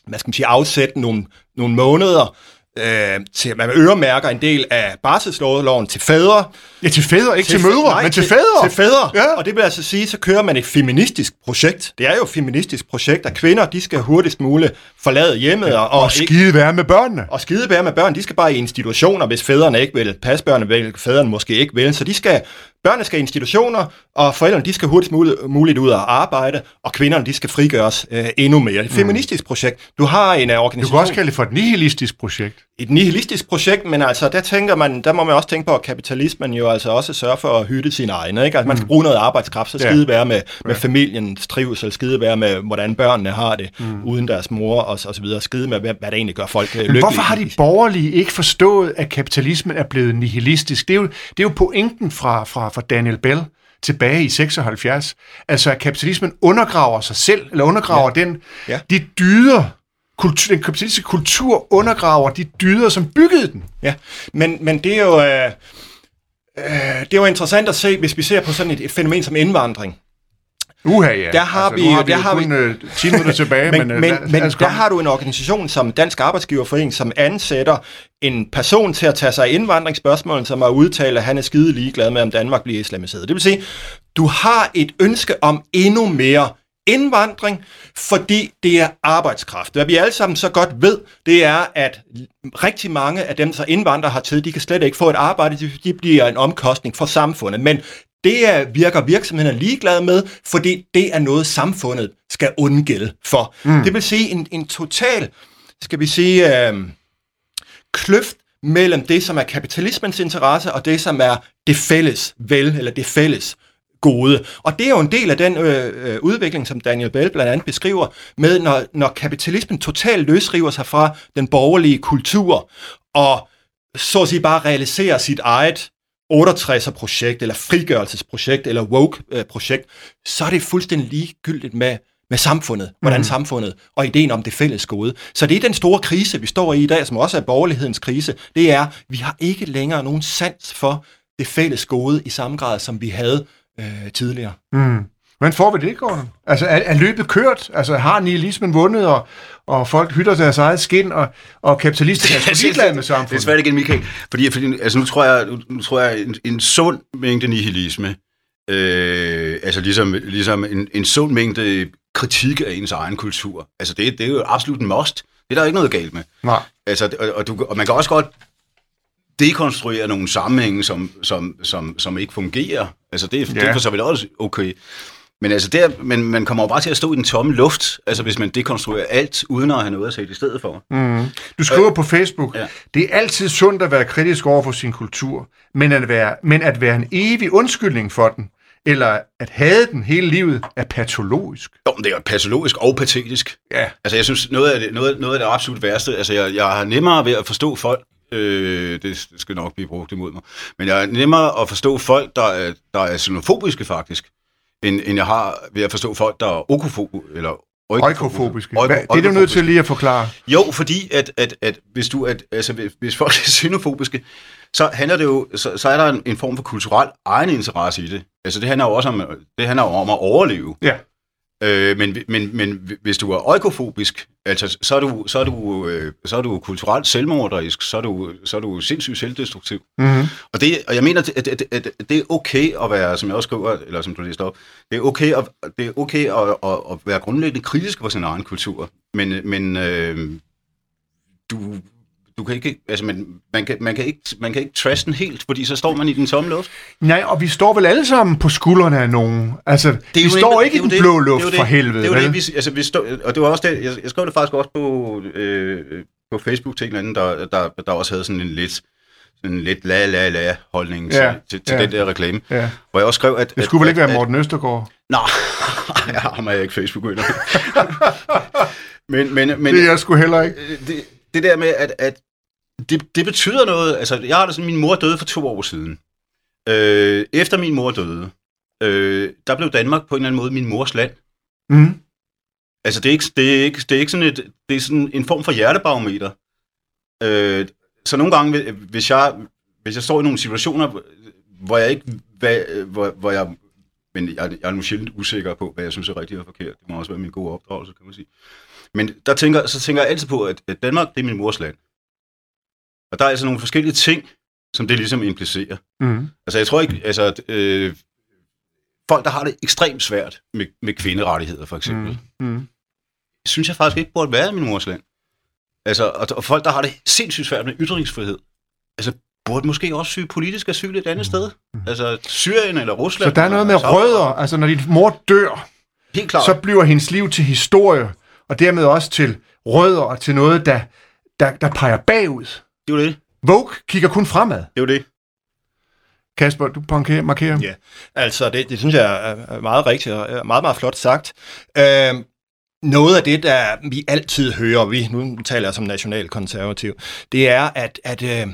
hvad skal man sige, afsætte nogle, nogle måneder øh, til, man øremærker en del af barselsloven til fædre. Ja, til fædre, ikke til, til mødre, nej, men til, fædre. Til fædre. Ja. Og det vil altså sige, så kører man et feministisk projekt. Det er jo et feministisk projekt, at kvinder, de skal hurtigst muligt forlade hjemmet. Og, Og ikke, skide være med børnene. og skidebære med børn, de skal bare i institutioner, hvis fædrene ikke vil passe børnene, vil fædrene måske ikke vil. Så de skal, børnene skal i institutioner, og forældrene de skal hurtigst muligt, muligt ud og arbejde, og kvinderne de skal frigøres øh, endnu mere. Et feministisk projekt. Du har en uh, Du organisation kan også kalde det for et nihilistisk projekt. et nihilistisk projekt, men altså, der tænker man, der må man også tænke på, at kapitalismen jo altså også sørger for at hytte sine egne, ikke? Altså, man skal bruge noget arbejdskraft, så skide være med, med familiens trivsel, skide være med, hvordan børnene har det, mm. uden deres mor, og, så- og så videre, skide med, hvad, hvad der egentlig gør folk øh, Men lykkelige. hvorfor har de borgerlige ikke forstået, at kapitalismen er blevet nihilistisk? Det er jo, det er jo pointen fra, fra, fra Daniel Bell tilbage i 76. Altså, at kapitalismen undergraver sig selv, eller undergraver ja. den, Ja. de dyder, kultur, den kapitalistiske kultur undergraver de dyder, som byggede den. Ja, men, men det er jo... Øh, øh, det er jo interessant at se, hvis vi ser på sådan et, et fænomen som indvandring. Uha, ja. Der har vi- nu har vi der har kun øh, 10 minutter tilbage, men, men, øh, men, lad- men lad der har du en organisation som Dansk Arbejdsgiverforening, som ansætter en person til at tage sig af indvandringsspørgsmål, som har udtalt, at han er skide ligeglad med, om Danmark bliver islamiseret. Det vil sige, du har et ønske om endnu mere indvandring, fordi det er arbejdskraft. Hvad vi alle sammen så godt ved, det er, at rigtig mange af dem, der indvandrer hertil, de kan slet ikke få et arbejde, de, bliver en omkostning for samfundet. Men det er, virker virksomhederne ligeglade med, fordi det er noget, samfundet skal undgælde for. Mm. Det vil sige en, en total, skal vi sige, øh, kløft mellem det, som er kapitalismens interesse, og det, som er det fælles vel, eller det fælles gode. Og det er jo en del af den øh, øh, udvikling, som Daniel Bell blandt andet beskriver, med når, når kapitalismen totalt løsriver sig fra den borgerlige kultur, og så at sige bare realiserer sit eget 68'er-projekt, eller frigørelsesprojekt, eller woke-projekt, så er det fuldstændig ligegyldigt med, med samfundet, hvordan mm. samfundet og ideen om det fælles gode. Så det er den store krise, vi står i i dag, som også er borgerlighedens krise, det er, vi har ikke længere nogen sans for det fælles gode i samme grad, som vi havde øh, tidligere. Mm. Men får vi det, Gordon? Altså, er, er løbet kørt? Altså, har nihilismen vundet, og, og folk hytter deres eget skin, og, og kapitalister er sgu ligeglade med samfundet? Det er svært igen, Michael. Fordi, fordi altså, nu tror jeg, nu, nu tror jeg en, en sund mængde nihilisme, øh, altså ligesom, ligesom en, en sund mængde kritik af ens egen kultur, altså det, det er jo absolut en must. Det er der ikke noget galt med. Nej. Altså, og, og, du, og man kan også godt dekonstruere nogle sammenhænge, som, som, som, som ikke fungerer. Altså, det, ja. det er for så vidt også okay. Men, altså der, men man kommer jo bare til at stå i den tomme luft, altså hvis man dekonstruerer alt, uden at have noget at sætte i stedet for. Mm. Du skriver øh, på Facebook, ja. det er altid sundt at være kritisk over for sin kultur, men at være, men at være en evig undskyldning for den, eller at have den hele livet, er patologisk. Jo, det er patologisk og patetisk. Ja. Altså jeg synes, noget af det, noget, noget af det absolut værste, altså jeg, jeg har nemmere ved at forstå folk, øh, det skal nok blive brugt imod mig, men jeg er nemmere at forstå folk, der er, der er xenofobiske faktisk, end, end jeg har ved at forstå folk, der er okofobiske, eller Oikofobiske. Oiko, det er du nødt til lige at forklare. Jo, fordi at, at, at hvis, du, at, altså, hvis folk er xenofobiske, så handler det jo, så, så er der en, en form for kulturel egeninteresse i det. Altså det handler jo også om, det handler jo om at overleve. Ja. Øh, men, men, men hvis du er oikofobisk, altså, så, er du, så, er du, øh, så er du kulturelt selvmorderisk, så er du, så er du sindssygt selvdestruktiv. Mm-hmm. Og, det, og jeg mener, at, at, at, at det er okay at være, som jeg også skriver, eller som du lige op, det er okay at, det er okay at, at, at være grundlæggende kritisk på sin egen kultur, men, men øh, du du kan ikke, altså man, man, kan, man, kan ikke, man kan ikke trash den helt, fordi så står man i den tomme luft. Nej, og vi står vel alle sammen på skuldrene af nogen. Altså, det vi står ikke i den blå luft det, for helvede. Det er det, vi, altså, vi stå, og det var også det, jeg, jeg skrev det faktisk også på, øh, på Facebook til en anden, der, der, der også havde sådan en lidt, en lidt la-la-la holdning ja, til, til, til ja. den der reklame. Ja. Hvor jeg også skrev, at... Det skulle at, vel ikke at, være Morten Østergaard? Nej, jeg har ikke facebook men, men, men, det er jeg sgu heller ikke. Det, det der med, at, at det, det betyder noget. Altså, jeg har det sådan, min mor døde for to år siden. Øh, efter min mor døde, øh, der blev Danmark på en eller anden måde min mors land. Mm. Altså, det er ikke, det er ikke, det er ikke sådan, et, det er sådan en form for hjertebarometer. Øh, så nogle gange, hvis jeg, hvis jeg står i nogle situationer, hvor jeg ikke, hvad, hvor, hvor jeg, men jeg, jeg er nu sjældent usikker på, hvad jeg synes er rigtigt og forkert. Det må også være min gode opdragelse, kan man sige. Men der tænker, så tænker jeg altid på, at Danmark, det er min mors land. Og der er altså nogle forskellige ting, som det ligesom implicerer. Mm. Altså jeg tror ikke, altså øh, folk, der har det ekstremt svært med, med kvinderettigheder for eksempel, mm. Mm. synes jeg faktisk ikke burde være i min mors land. Altså, og, og folk, der har det sindssygt svært med ytringsfrihed, altså burde måske også søge politisk asyl et andet mm. sted. Altså Syrien eller Rusland. Så der er noget med rødder, altså når din mor dør, Helt klart. så bliver hendes liv til historie, og dermed også til rødder og til noget, der, der, der peger bagud. Det er jo det. Vogue kigger kun fremad. Det er jo det. Kasper, du markerer. markerer. Ja, altså det, det synes jeg er meget rigtigt og meget, meget flot sagt. Øh, noget af det, der vi altid hører, vi nu taler jeg som nationalkonservativ, det er, at, at øh,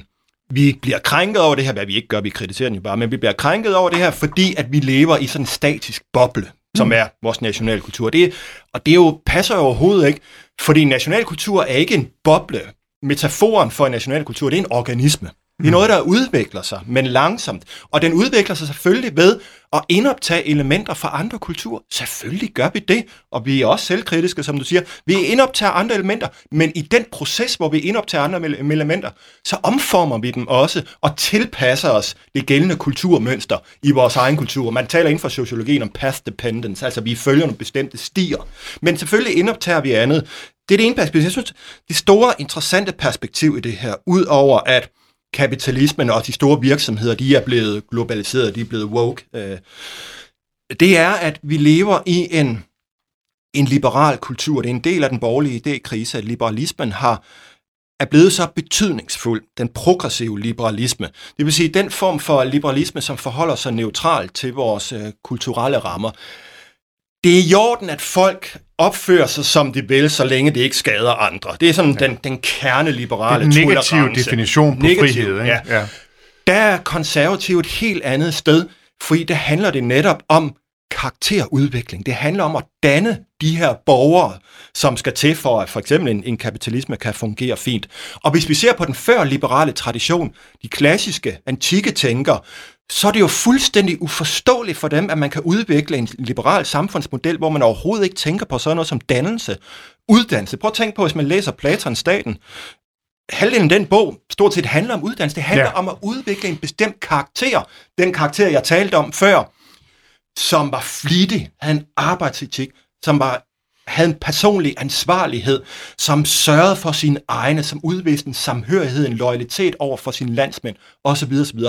vi bliver krænket over det her, hvad vi ikke gør, vi kritiserer den jo bare, men vi bliver krænket over det her, fordi at vi lever i sådan en statisk boble, som mm. er vores nationalkultur. Det, og det jo, passer jo overhovedet ikke, fordi nationalkultur er ikke en boble, metaforen for en national kultur, det er en organisme. Det er noget, der udvikler sig, men langsomt. Og den udvikler sig selvfølgelig ved at indoptage elementer fra andre kulturer. Selvfølgelig gør vi det, og vi er også selvkritiske, som du siger. Vi indoptager andre elementer, men i den proces, hvor vi indoptager andre elementer, så omformer vi dem også og tilpasser os det gældende kulturmønster i vores egen kultur. Man taler inden for sociologien om path dependence, altså vi følger nogle bestemte stier. Men selvfølgelig indoptager vi andet. Det er det ene perspektiv. Jeg synes, det store interessante perspektiv i det her, ud over at kapitalismen og de store virksomheder, de er blevet globaliseret, de er blevet woke, øh, det er, at vi lever i en, en liberal kultur. Det er en del af den borgerlige idékrise, at liberalismen har er blevet så betydningsfuld, den progressive liberalisme. Det vil sige den form for liberalisme, som forholder sig neutralt til vores øh, kulturelle rammer det er i orden, at folk opfører sig, som de vil, så længe det ikke skader andre. Det er sådan ja. den, den kerneliberale det er negativ definition på negativ, frihed. Ikke? Ja. Ja. Der er konservativt et helt andet sted, fordi det handler det netop om karakterudvikling. Det handler om at danne de her borgere, som skal til for, at for eksempel en, en kapitalisme kan fungere fint. Og hvis vi ser på den før liberale tradition, de klassiske, antikke tænkere, så er det jo fuldstændig uforståeligt for dem, at man kan udvikle en liberal samfundsmodel, hvor man overhovedet ikke tænker på sådan noget som dannelse, uddannelse. Prøv at tænke på, hvis man læser Platons Staten. Halvdelen af den bog stort set handler om uddannelse. Det handler ja. om at udvikle en bestemt karakter. Den karakter, jeg talte om før, som var flittig, havde en arbejdsetik, som var havde en personlig ansvarlighed, som sørgede for sine egne, som udviste en samhørighed, en loyalitet over for sine landsmænd, osv. osv.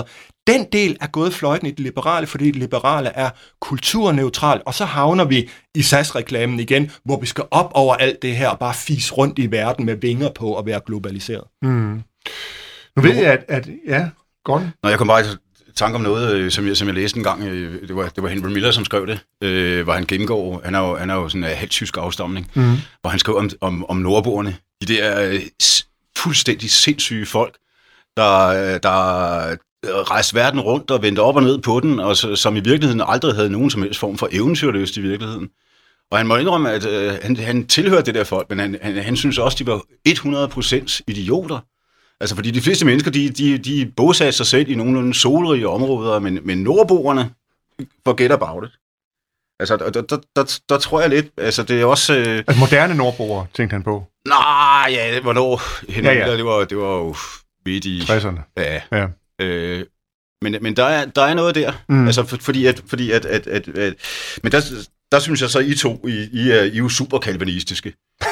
Den del er gået fløjten i det liberale, fordi det liberale er kulturneutralt, og så havner vi i SAS-reklamen igen, hvor vi skal op over alt det her og bare fise rundt i verden med vinger på og være globaliseret. Mm. Nu ved jeg, at, at ja, godt. Når jeg kom bare tanke om noget, øh, som jeg, som jeg læste en gang. Øh, det var, det var Henry Miller, som skrev det, øh, hvor han gennemgår, han er jo, han er jo sådan en helt tysk afstamning, mm. hvor han skrev om, om, om nordboerne. De der øh, fuldstændig sindssyge folk, der, der rejste verden rundt og vendte op og ned på den, og som i virkeligheden aldrig havde nogen som helst form for eventyrløst i virkeligheden. Og han må indrømme, at øh, han, han tilhørte det der folk, men han, han, han synes også, de var 100% idioter. Altså, fordi de fleste mennesker, de, de, de bosatte sig selv i nogenlunde solrige områder, men, men nordboerne forget about it. Altså, der, der, der, der tror jeg lidt, altså det er også... Øh... Altså moderne nordboere, tænkte han på? Nej, ja, hvornår? Ja, ja. Det, var, det var jo midt i... 60'erne. Ja. ja. Øh, men, men der, er, der er noget der, mm. altså for, fordi at, fordi at, at, at, at men der, der synes jeg så, I to, I, I, er, I er jo super kalvinistiske.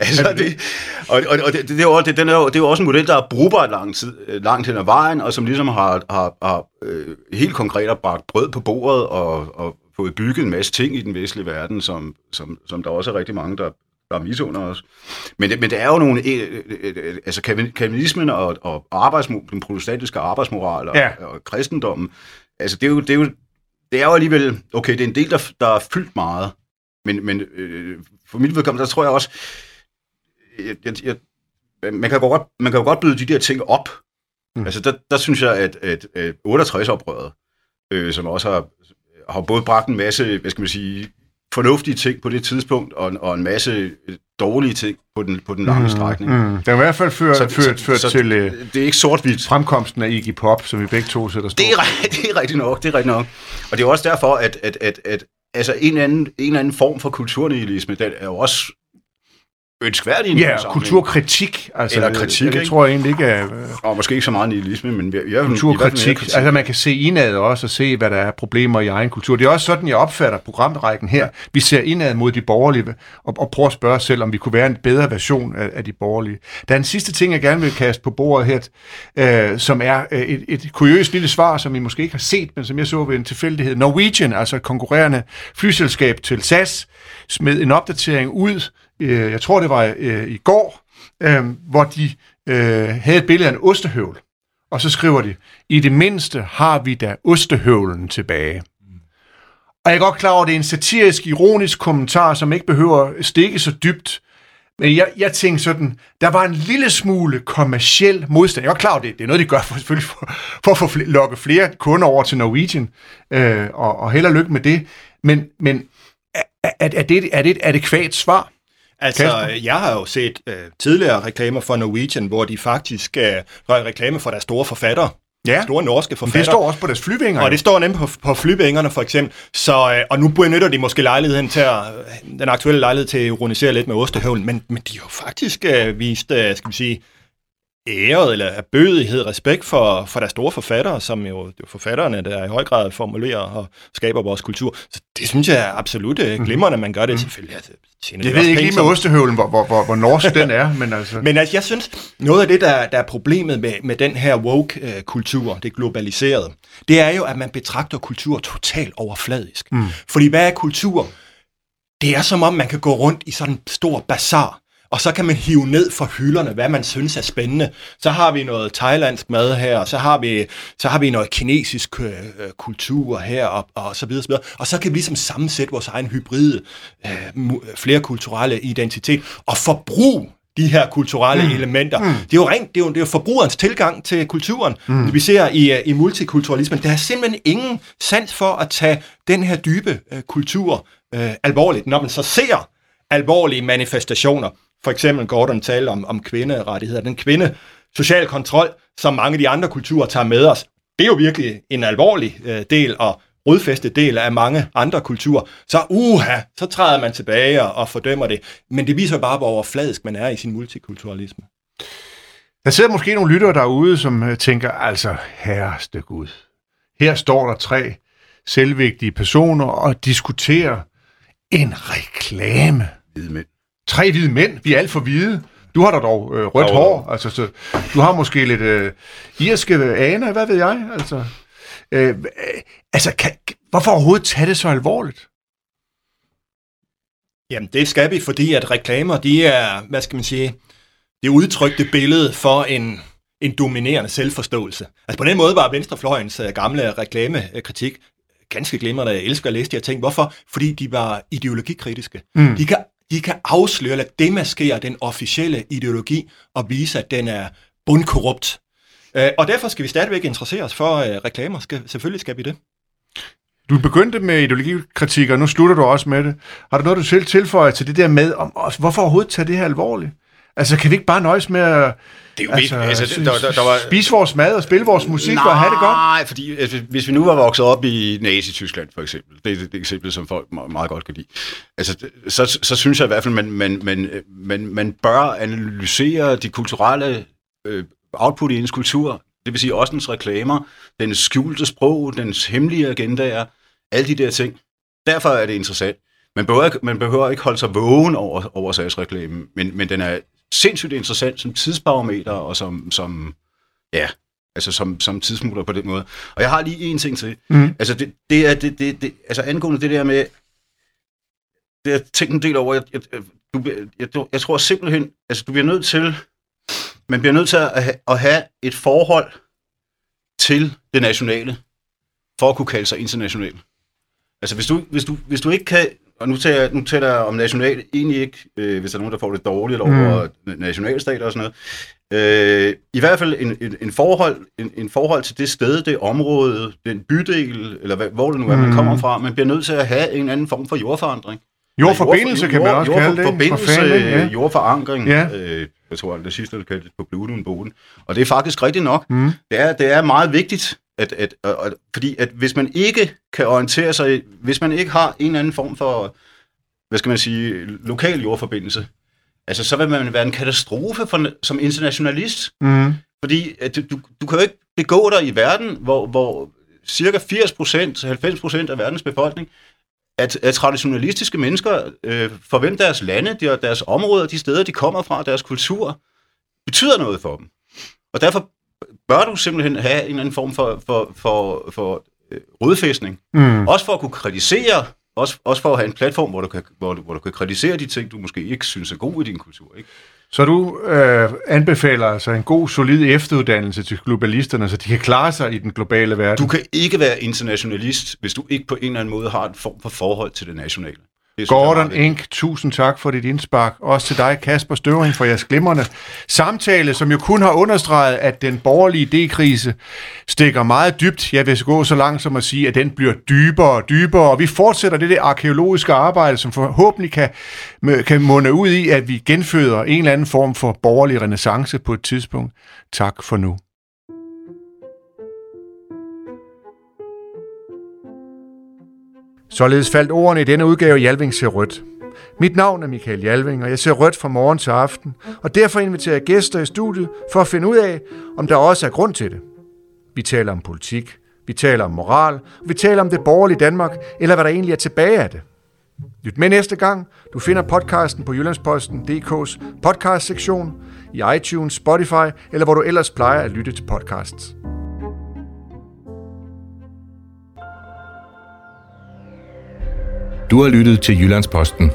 altså, det, og, og, og det, det, er jo, det, den er jo, det er jo også en model, der er brugbar lang tid, langt hen ad vejen, og som ligesom har, har, har øh, helt konkret har bragt brød på bordet og, og fået bygget en masse ting i den vestlige verden, som, som, som der også er rigtig mange, der, der er misunder os. Men det, men det er jo nogle, øh, øh, øh, altså kalvinismen og, og arbejdsmo, den protestantiske arbejdsmoral og, ja. og kristendommen, altså det er jo, det er jo det er jo alligevel, okay, det er en del, der, der er fyldt meget, men, men øh, for mit vedkommende, der tror jeg også, jeg, jeg, jeg, man, kan godt, man kan jo godt byde de der ting op. Mm. Altså, der, der synes jeg, at, at, at 68-oprøret, øh, som også har, har både bragt en masse, hvad skal man sige, fornuftige ting på det tidspunkt, og, og en masse dårlige ting på den, på den lange mm, strækning. Mm. Det har i hvert fald ført, så, ført, ført så, til øh, det er ikke sort-hvidt. fremkomsten af Iggy Pop, som vi begge to sætter stort. Det er, det er rigtigt nok, det er rigtigt nok. Og det er også derfor, at, at, at, at altså en, anden, en anden form for kulturnihilisme, den er jo også ønskværdig. Ja, kulturkritik. Altså, Eller kritik, Det tror jeg egentlig ikke er... Og måske ikke så meget nihilisme, men vi er kulturkritik. kritik. Altså man kan se indad også og se, hvad der er problemer i egen kultur. Det er også sådan, jeg opfatter programrækken her. Vi ser indad mod de borgerlige og, og prøver at spørge os selv, om vi kunne være en bedre version af, af de borgerlige. Der er en sidste ting, jeg gerne vil kaste på bordet her, øh, som er øh, et, et kuriøst lille svar, som I måske ikke har set, men som jeg så ved en tilfældighed. Norwegian, altså et konkurrerende flyselskab til SAS, smed en opdatering ud, øh, jeg tror det var øh, i går, øh, hvor de øh, havde et billede af en ostehøvl. Og så skriver de, i det mindste har vi da ostehøvlen tilbage. Og jeg er godt klar over, at det er en satirisk, ironisk kommentar, som ikke behøver stikke så dybt. Men jeg, jeg tænkte sådan, der var en lille smule kommersiel modstand. Jeg er klar over, det, det er noget, de gør for, selvfølgelig for, for at få fl- lokke flere kunder over til Norwegian, øh, og, og held og lykke med det. Men, men er, er, er, det, er, det et adekvat svar? Altså, Kasper? jeg har jo set øh, tidligere reklamer for Norwegian, hvor de faktisk øh, reklame for deres store forfattere. Ja. Store norske forfattere. det står også på deres flyvinger. Og det står nemlig på, på flyvingerne, for eksempel. Så, øh, og nu benytter de måske lejligheden til at, den aktuelle lejlighed til at ironisere lidt med Ostehøvlen, men, men de har jo faktisk øh, vist, øh, skal vi sige, æret eller bødighed, respekt for, for deres store forfattere, som jo, det er forfatterne, der i høj grad formulerer og skaber vores kultur. Så det synes jeg er absolut øh, mhm. glimrende, at man gør det mm. selvfølgelig. Altså, jeg ved ikke lige med ostehøvlen, hvor, hvor, hvor, hvor norsk den er, men altså... Men altså, jeg synes, noget af det, der, der er problemet med, med den her woke-kultur, det globaliserede, det er jo, at man betragter kultur totalt overfladisk. Mm. Fordi hvad er kultur? Det er som om, man kan gå rundt i sådan en stor bazar, og så kan man hive ned fra hylderne, hvad man synes er spændende. Så har vi noget thailandsk mad her, og så har vi, så har vi noget kinesisk øh, kultur her, og, og så videre, så videre. Og så kan vi ligesom sammensætte vores egen hybride, øh, flerkulturelle identitet, og forbruge de her kulturelle mm. elementer. Mm. Det er jo rent, det er jo, det er jo forbrugerens tilgang til kulturen. Mm. Vi ser i, i multikulturalismen, der er simpelthen ingen sans for at tage den her dybe øh, kultur øh, alvorligt. Når man så ser alvorlige manifestationer, for eksempel Gordon talte om, om kvinderettigheder. Den kvinde social kontrol, som mange af de andre kulturer tager med os, det er jo virkelig en alvorlig øh, del og rodfæstet del af mange andre kulturer, så uha, så træder man tilbage og, og fordømmer det. Men det viser bare, hvor overfladisk man er i sin multikulturalisme. Der sidder måske nogle lyttere derude, som øh, tænker, altså herreste Gud, her står der tre selvvægtige personer og diskuterer en reklame. Hvide mænd. Tre hvide mænd, vi er alt for hvide. Du har da dog øh, rødt hår, altså, så du har måske lidt øh, irske aner, hvad ved jeg, altså. Øh, øh, altså, kan, hvorfor overhovedet tage det så alvorligt? Jamen, det skal vi, fordi at reklamer, de er, hvad skal man sige, det udtrykte billede for en, en dominerende selvforståelse. Altså på den måde var Venstrefløjens uh, gamle reklamekritik ganske glimrende. Jeg elsker at læse de her ting. Hvorfor? Fordi de var ideologikritiske. Mm. De, kan, de kan afsløre eller demaskere den officielle ideologi og vise, at den er bundkorrupt. Uh, og derfor skal vi stadigvæk interessere os for øh, reklamer. Skal, selvfølgelig skal vi det. Du begyndte med ideologikritik, og nu slutter du også med det. Har du noget, du selv tilføjer til det der med, om, hvorfor overhovedet tage det her alvorligt? Altså, kan vi ikke bare nøjes med at det er jo altså, altså, der, der, der var, spise vores mad og spille vores musik Nej. og have det godt? Nej, fordi altså, hvis vi nu var vokset op i Nazi-Tyskland, for eksempel, det er det, det eksempel, som folk meget, godt kan lide, altså, så, så synes jeg i hvert fald, man, man, man, man, man bør analysere de kulturelle øh, output i ens kultur, det vil sige også dens reklamer, dens skjulte sprog, dens hemmelige agendaer, alle de der ting. Derfor er det interessant. Man behøver, ikke- man behøver ikke holde sig vågen over, over salgsreklamen, men, men den er sindssygt interessant som tidsbarometer og som, som ja, altså som, som tidsmutter på den måde. Og jeg har lige en ting til. Mm. Altså, det, det er, det, det, det, altså angående det der med, det har jeg tænkt en del over, jeg, jeg, du, jeg, jeg, jeg tror simpelthen, altså du bliver nødt til, man bliver nødt til at have, at have et forhold til det nationale, for at kunne kalde sig international. Altså hvis du, hvis du, hvis du ikke kan, og nu taler, nu taler jeg om national, egentlig ikke, øh, hvis der er nogen, der får det dårligt over mm. nationalstater og sådan noget. Øh, I hvert fald en, en, en, forhold, en, en forhold til det sted, det område, den bydel, eller hvad, hvor det nu er, man kommer fra. Man bliver nødt til at have en anden form for jordforandring. Jordforbindelse kan man også kalde det. For Jordforbindelse, fanden, ja. ja. jordforankring. Ja. Øh, jeg tror, det sidste, der kaldte det på Bluetooth boden. Og det er faktisk rigtigt nok. Mm. Det, er, det er meget vigtigt, at, at, at, at, fordi at hvis man ikke kan orientere sig, hvis man ikke har en eller anden form for, hvad skal man sige, lokal jordforbindelse, altså så vil man være en katastrofe for, som internationalist. Mm. Fordi at du, du kan jo ikke begå dig i verden, hvor, hvor cirka 80-90% af verdens befolkning at, at traditionalistiske mennesker, øh, for hvem deres lande, de, deres områder, de steder, de kommer fra, deres kultur, betyder noget for dem. Og derfor bør du simpelthen have en eller anden form for, for, for, for øh, rodfæstning. Mm. Også for at kunne kritisere, også, også for at have en platform, hvor du, kan, hvor, du, hvor du kan kritisere de ting, du måske ikke synes er gode i din kultur. Ikke? Så du øh, anbefaler altså en god, solid efteruddannelse til globalisterne, så de kan klare sig i den globale verden? Du kan ikke være internationalist, hvis du ikke på en eller anden måde har en form for forhold til det nationale. Det Gordon. Ink, tusind tak for dit indspark. Også til dig, Kasper Støvring, for jeres glimrende samtale, som jo kun har understreget, at den borgerlige D-krise stikker meget dybt. Jeg vil gå så langt som at sige, at den bliver dybere og dybere, og vi fortsætter det der arkeologiske arbejde, som forhåbentlig kan, kan munde ud i, at vi genføder en eller anden form for borgerlig renaissance på et tidspunkt. Tak for nu. Således faldt ordene i denne udgave Jalving ser rødt. Mit navn er Michael Jalving, og jeg ser rødt fra morgen til aften, og derfor inviterer jeg gæster i studiet for at finde ud af, om der også er grund til det. Vi taler om politik, vi taler om moral, og vi taler om det borgerlige Danmark, eller hvad der egentlig er tilbage af det. Lyt med næste gang. Du finder podcasten på Jyllandsposten.dk's podcast-sektion, i iTunes, Spotify, eller hvor du ellers plejer at lytte til podcasts. Du har lyttet til Jyllandsposten.